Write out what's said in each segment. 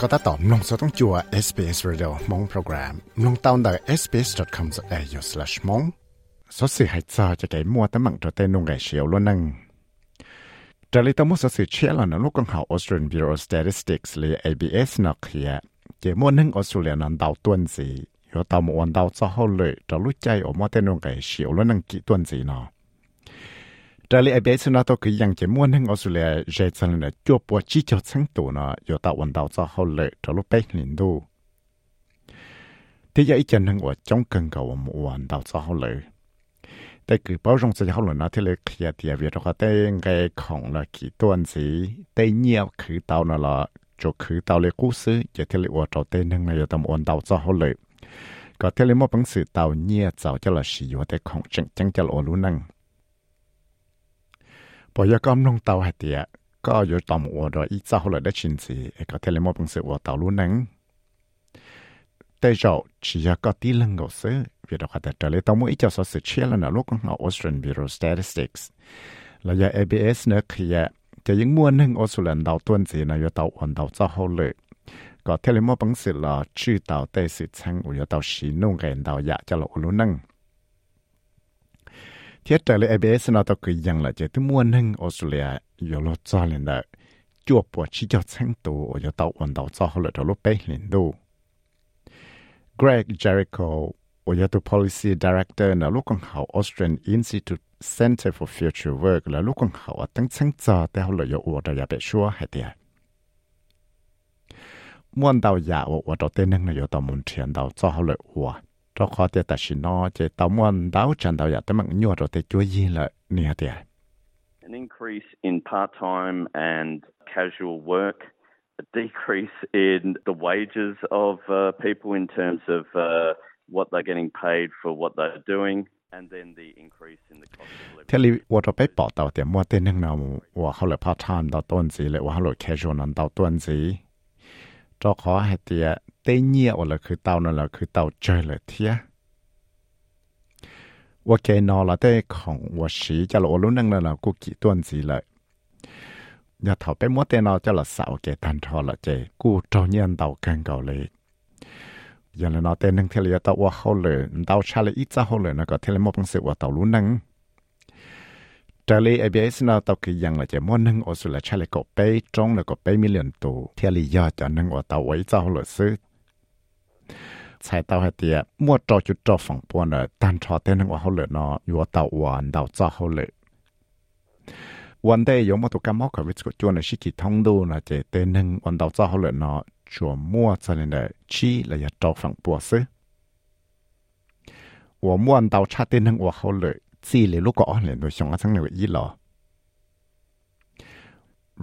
ก็ตัดต่อมลงสต้องจัว SBS Radio มงโปรแกรมลงตาวนดัก sbs.com.au/mong สสื่อให้จอจะได้มัวตะมังตัวเต้นงไกเชียวล้วนนึงจะเลยต้องมุสสื่อเชียร์หลอนลูกกังหา Australian Bureau of Statistics หรือ ABS นักเขียเจมัวนึงออสเตรเลียนันดาวตัวนสีอยู่ตามวันดาวจะเข้าเลยจะรู้ใจออกมาเต้นงไกเชียวล้วนนึงกี่ตัวนสีเนาะ Trở lại bé giờ nó tôi cứ yang chỉ muốn hưng Australia dễ dàng là chua bùa chỉ cho sáng tổ nó, do tạo vận tạo cho hậu lệ cho lúc bé liền đu. thế giờ ít chân hưng ở trong cần cầu một vận tạo cho hậu lệ. Tại cứ bao rong sẽ hậu lệ, nó thì là kia thì việc đó tại cái khổng là kỹ tuần gì tại nhiều khứ tạo nó là cho khứ tạo lệ cú sư giờ thế là ở trong tên hưng này yêu tạo vận tạo cho hậu lệ. Có thế là một bằng sự tạo nhiều tạo cho là sử dụng tại khổng chẳng chẳng cho là ổn năng. พอยก็น้องเตาให้เตียก็อยู่ต่อมอวดอีเจ้าเลยได้ชินสีเอกเทเลมอบังสือว่าเตารู้นังแต่เจ้าชียก็ตีลังก็ซื้อเวลาเขาแต่เจเลยต้องมุ่งอีเจ้าสสือเชี่ยแล้วนะลูกของเรา Australian Bureau of Statistics แล้วยา ABS เนี่ยคือจะยังม้วนหนึ่งออสเตรเลียนดาวต้นสีนะอยู่ดาวอ่อนดาวเจ้าเขาเลยก็เทเลมอบังสือละชื่อดาวได้สืบชังอยู่ดาวสีนุ่งเงินดาวยาจะเรารู้นัง thiết trở lại ABS nó tao cứ yang là chỉ tôi muốn hưng Australia yêu lo cho lên đó. Chua bỏ chỉ cho sáng tù ở tàu ổn tàu cho họ lại đó lúc bé lên Greg Jericho ở tàu policy director là lúc còn học Australian Institute Center for Future Work là lúc còn học ở tăng sáng cho để họ lại yêu ở đó bé xua hay tiệt muốn tàu giả ở ở đó tên là yêu tàu muốn cho họ cho khó thì ta chỉ nó chỉ tao muốn đáo chân tao giờ tới mặn nhua rồi thì chúa gì lại nè thì An increase in part-time and casual work, a decrease in the wages of uh, people in terms of uh, what they're getting paid for what they're doing. thế li vợ tôi biết bỏ tàu tiền mua tiền nhưng nào vợ họ lại part time tàu tuần gì lại vợ họ lại casual tàu tuần gì cho khó hay tiền สีเจ้าขอให้เตียเต้เงี้ยว่าเลยคือเตานั่นแหละคือเตาเจอเลยเทียว่าแกนอละเต้ของว่าสีจะเราลุ้นนั่งนั่นแหละกูกี่ต้นสีเลยอย่าถอไปมัวเต้นอจะละสาวแกตันทอละเจกูเจ้าเงี้ยเตากันเก่าเลยอย่างนั้นเต้นนึงเทเลตาว่าเขาเลยเตาชาเลยอีจ้าเขาเลยนะก็เทเลมอบังสือว่าเตาลุ้นนั่ง trở lại ABS nó tàu kỳ yang là chỉ muốn nâng ở số là cha lại có bay trong là có bay million tù theo lý do cho nâng ở tàu ấy cho luật sư 才到迄啲莫做就做防波呢，但错啲能话好嘞咯，如果到玩到做好嘞。วันได้ยมมาตุกามอกวิสกุจวนชิกิทองดูนะเจเตนึงวันดาวจ้าเขาเลยเนาะชัวมั่วจะเลยชีเลยอยากจอฝั่งปัวซึ我摸到差点能我好嘞，自己如果安联都想啊，真系一咯。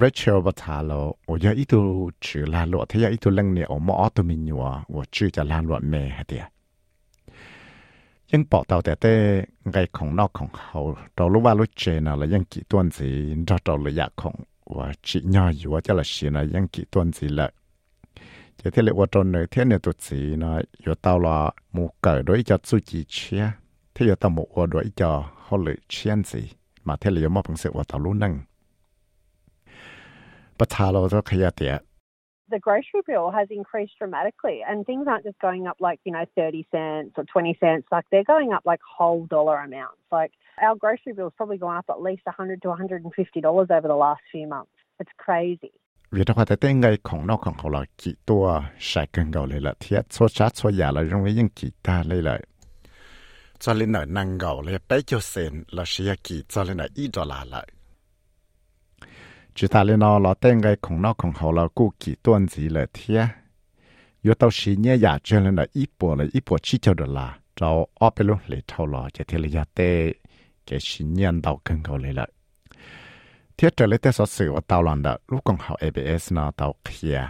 Rachel บัทาโลโอยาอีตัวชื่อลาลวดทยาอีตัวเล่งเนี่ยอมอตัวมินัวว่าชื่อจะลาลวดเมฮเดียยังปอกเตาแต่เต้ไงของนอกของเขาเรารู้ว่ารู้เจนะแล้วยังกี่ตัวสีเราเราเลยอยากของว่าจีน่อยอยู่ว่าจะละชีนะยังกี่ตัวสีละจะเทเลว่าตอนเนเทียนเนี่ยตัวสีนะอยู่เตาละหมูเกิดด้วยจะสู้จีเชียที่อยู่ตาหมูว่าด้วยจะเขาเลยเชียนสีมาเทเลยมาพังเสว่าเตาลุ่นนั่ง the grocery bill has increased dramatically and things aren't just going up like, you know, 30 cents or 20 cents. Like they're going up like whole dollar amounts. Like our grocery bill's probably gone up at least 100 to $150 over the last few months. It's crazy. vì đó là tên ngayของนอกของเขาlà kỳ tua sai cần gạo lại là thiết số sát số giả là trong những kỳ ta lại lại cho lên ở năng gạo lại bé cho sen là sẽ kỳ cho lên ở ít đô la lại chỉ ta lên nó là tên ngayของนอกของเ ขาlà cụ kỳ tuần gì là thiết yếu tao xí nhẹ giả cho lên là ít bộ là ít bộ chỉ cho đô la cho ở bên luôn lấy thâu là chỉ thế là giả tê cái xí nhẹ đào cần gạo lại lại thiết trở lại tới số sự và tàu lần đó lúc còn học ABS nó tàu kia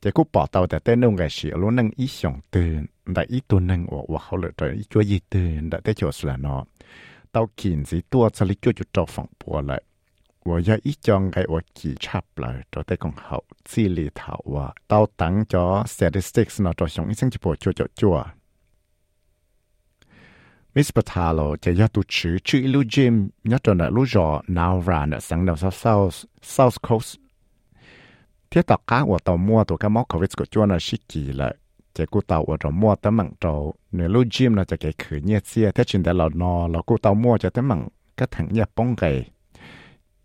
chỉ cũng bỏ tàuแต่tên nông cái sự luôn năng ý想từ đã ý tuần năng và và họ lựa chọn ý chúa gì từ đã tới chỗ là nó tàu kín gì tua cho lý chúa chúa trâu phòng bùa lại 我要一张嘅我记插来，到底讲好资料头啊，到等咗 statistics 呢，就上一星期播做做做。Miss Patalo จะยอดตุชื่อชื่อลูจิมยอดตัวน่ะลูจอนาวรานสั่งดาว South South Coast thiết tọt cá của tàu mua tụ cái móc covid của chúa nó xí kỳ lại chỉ cụ tàu của tàu mua tấm mảng tàu nếu lúc gym là chỉ cái khử nhiệt xe thế chuyện để là nó là cụ tàu mua cho tấm mảng cái thằng nhiệt bông gầy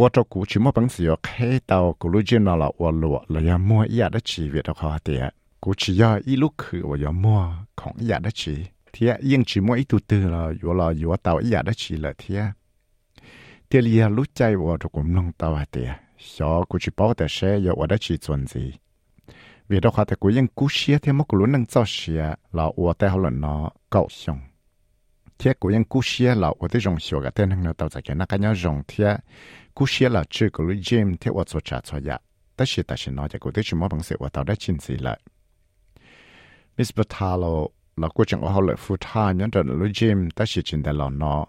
我做古只么本事要开到古路见到了我落了要摸一下的起别的话的，古只要一路去我要摸空一下的起，天应只摸一度得了，有了有到一下的起了天，天里路在我做古弄到啊的，小古只包的些要我的起存子。vì đó khá thì cũng những cú xia thì mất lũ nâng cho xia là ua tay họ nó cậu xong thế cũng những cú xia là ua tới rong xio cả tên nâng nó tàu cái nó cái nhau rong thế cú xia là chơi của lui James theo ở số trả cho ya tất nhiên ta sẽ nói cho cô tới chúng bằng sự và tao đã chinh sĩ lại Miss Batalo là cô chẳng có học lợi phụ tha nhân trận lui James tất nhiên chinh đại lò nó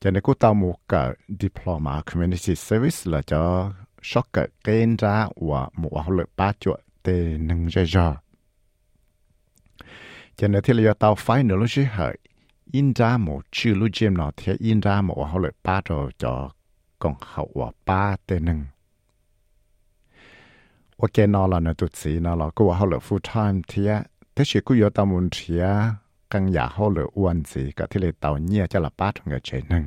cho nên cô tao một cái diploma, community service là cho sóc cái kênh ra và một học lợi ba chuột để nâng ra ra cho nên thì là tao phải nữa lúc hợi in ra một chữ lui James nó thì in ra một học lợi ba rồi cho còn hậu quả ba tê nâng. Và kê nó là nó tụt xí nó là cô hậu lửa full time thì thịa, thế chỉ cô yếu tao muốn thịa, căng giả hậu lửa uân xí cả thì lệ tàu nhia cho là ba trong người chế nâng.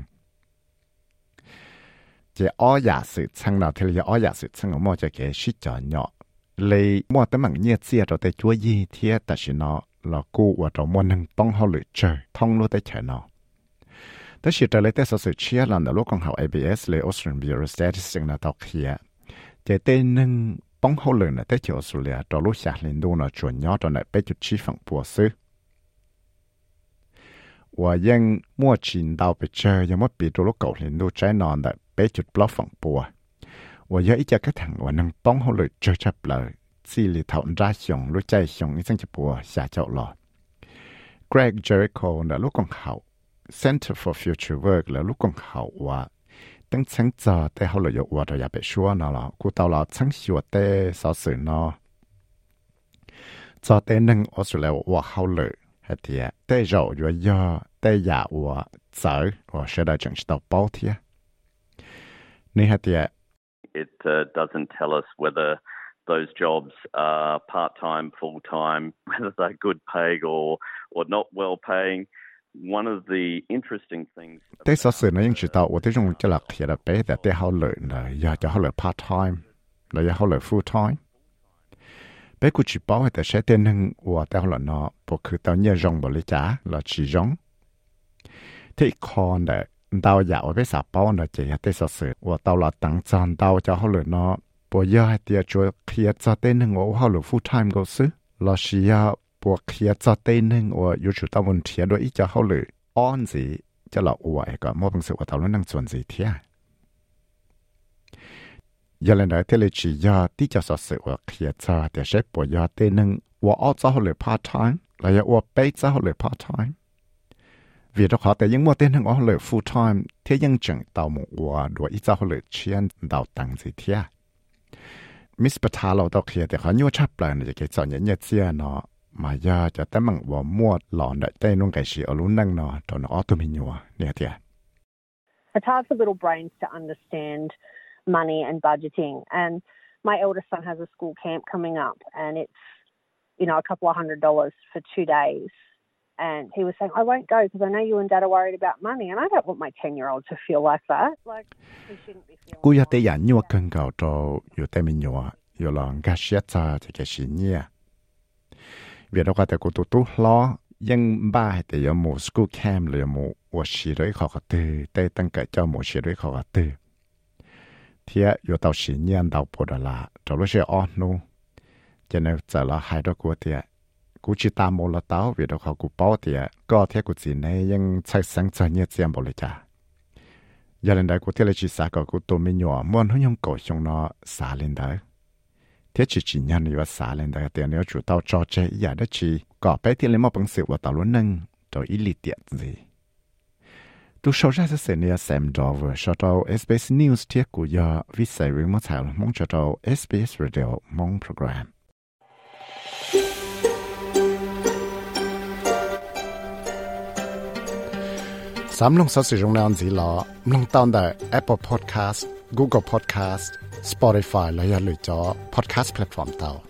Chế ó giả sự chăng nào thì lệ ó giả sự chăng ở mô cho kê xí cho nhỏ. Lệ mô tới mảng nhia chia rồi tới chúa gì thịa, tại xí nó là cô ở trong môn nâng bóng hậu lửa trời, thông lô tới trời nó. แต่ชิตาเลเตสสุดเชียลันดโลกของเขา ABS เลยออสเตรเลียสแตติสติกนาตอกเฮียเจเตนึงป้องเขาเลยนะแต่เจอออสเตรเลียตอลูชาลินดูนะชวนยอดตอนไหนไปจุดชี้ฝั่งปัวซื้อว่ายังมั่วชินดาวไปเจอยังไม่ปีตัวลูกเก่าลินดูใช้นอนแต่ไปจุดปลอกฝั่งปัวว่าเยอะอีจะกระถังว่านังป้องเขาเลยเจอจับเลยซีลิเท่าราชยงรู้ใจชงอีสังจะปัวชาเจ้าหล่อ Greg Jericho นะลูกของเขา ซื้อ我ยังมั่วชินดาวไปเจอยังมั่วปีตัวลูกเก่าลินดูใจนอนแต่ bé chút bó phẳng bùa. Và giờ ít cho cái thằng và nâng bóng hỗ lợi chơi chấp lời, chỉ lì thảo ra xong lúc chạy xong ít sang chấp bùa xả chậu lò. Greg Jericho là lúc còn hậu, Center for Future Work là lúc còn hậu và tăng sáng giờ tế hỗ lợi dụ và rồi bị xua nó là cụ tàu là sáng xua tế sở sự nó. Cho tế nâng Australia và hỗ lợi, hay thì tế rậu và do tế giả và sở và sẽ đại chẳng tàu báo thiệt. It uh, doesn't tell us whether those jobs are part time, full time, whether they're good paying or, or not well paying. tế sở sự nói chỉ tạo của tế dùng cho là khi là bé đã tế hậu lợi là giờ cho hậu lợi part time, là giờ hậu lợi full time. Bé cũng chỉ bảo là sẽ tiền hưng của tế hậu lợi nó bộ cứ tạo nhẹ rong bộ lý trả là chỉ rong. Thế còn là đào dạo bé sạp bảo là chỉ là tế sở sự của tao là tăng tròn đào cho hậu lợi nó bộ giờ hay tiền cho khi cho tên hưng của hậu lợi full time go sư là chỉ à ya bộ kia cho tên hưng và yêu chủ tao muốn thiệt đôi ít cho họ lựa on gì, cho là uể cả mỗi bằng sự của tao nó năng chuẩn gì thiệt à? giờ lên đấy, thế là chỉ ya tí cho sự sự và kia cho để sẽ bây giờ tên hưng và ở cho họ lựa part time, là ya và bây cho họ lựa part time. Vì đó họ tại những mua tên hàng họ lợi full time, thế nhưng chẳng tàu một quả đuổi ít ra họ lợi chiên đào tăng gì thế à? Miss Patalo đó kia thì họ nhua chấp lại này cái chọn những nhật xưa nó. Mà giờ cho tới bằng vào mua lòn đại tay nông cái gì ở lúc năng nó cho nó auto mình nhua nè thế It's hard for little brains to understand money and budgeting. And my eldest son has a school camp coming up, and it's you know a couple of hundred dollars for two days. And he was saying, I won't go because I know you and dad are worried about money. And I don't want my 10 year old to feel like that. Like, he shouldn't be feeling. Cú ya tế nhua cân gạo cho yu tế mình nhua, yu lòng gà xếp cha thì cái xí nhia. vì đó có thể cô tụt tụt lo nhưng ba thì có một school camp là một một sĩ rưỡi khó khăn từ tây tăng cho một sĩ rưỡi khó khăn từ thì có tàu sĩ nhân tàu bộ đó là trong lúc sẽ on luôn cho nên giờ hai đó của thì cú chỉ ta một là tàu vì đó cú bao thì có thể cú chỉ này nhưng chắc sáng cho nhiệt xem bộ lại cha giờ lên đây cú thì là chỉ xã có cú tôm nhỏ muốn nó nhung cổ trong nó xã lên đấy thế chỉ chỉ nhận nhiều xã lên đại tiền nếu chủ tàu cho chơi giả đất chỉ có bé thì lấy một bằng sự và tàu luôn nâng. Rồi ít liệt tiện gì. Tu sâu ra sẽ xem nhiều xem đó vừa cho tàu SBS News thiết của giờ. Vì sẽ với một thảo mong cho tàu SBS Radio mong program. Samlung sử dụng nào gì lọ, mong tao Apple Podcast, Google Podcast, Spotify là giờ lựa chọn podcast platform tao.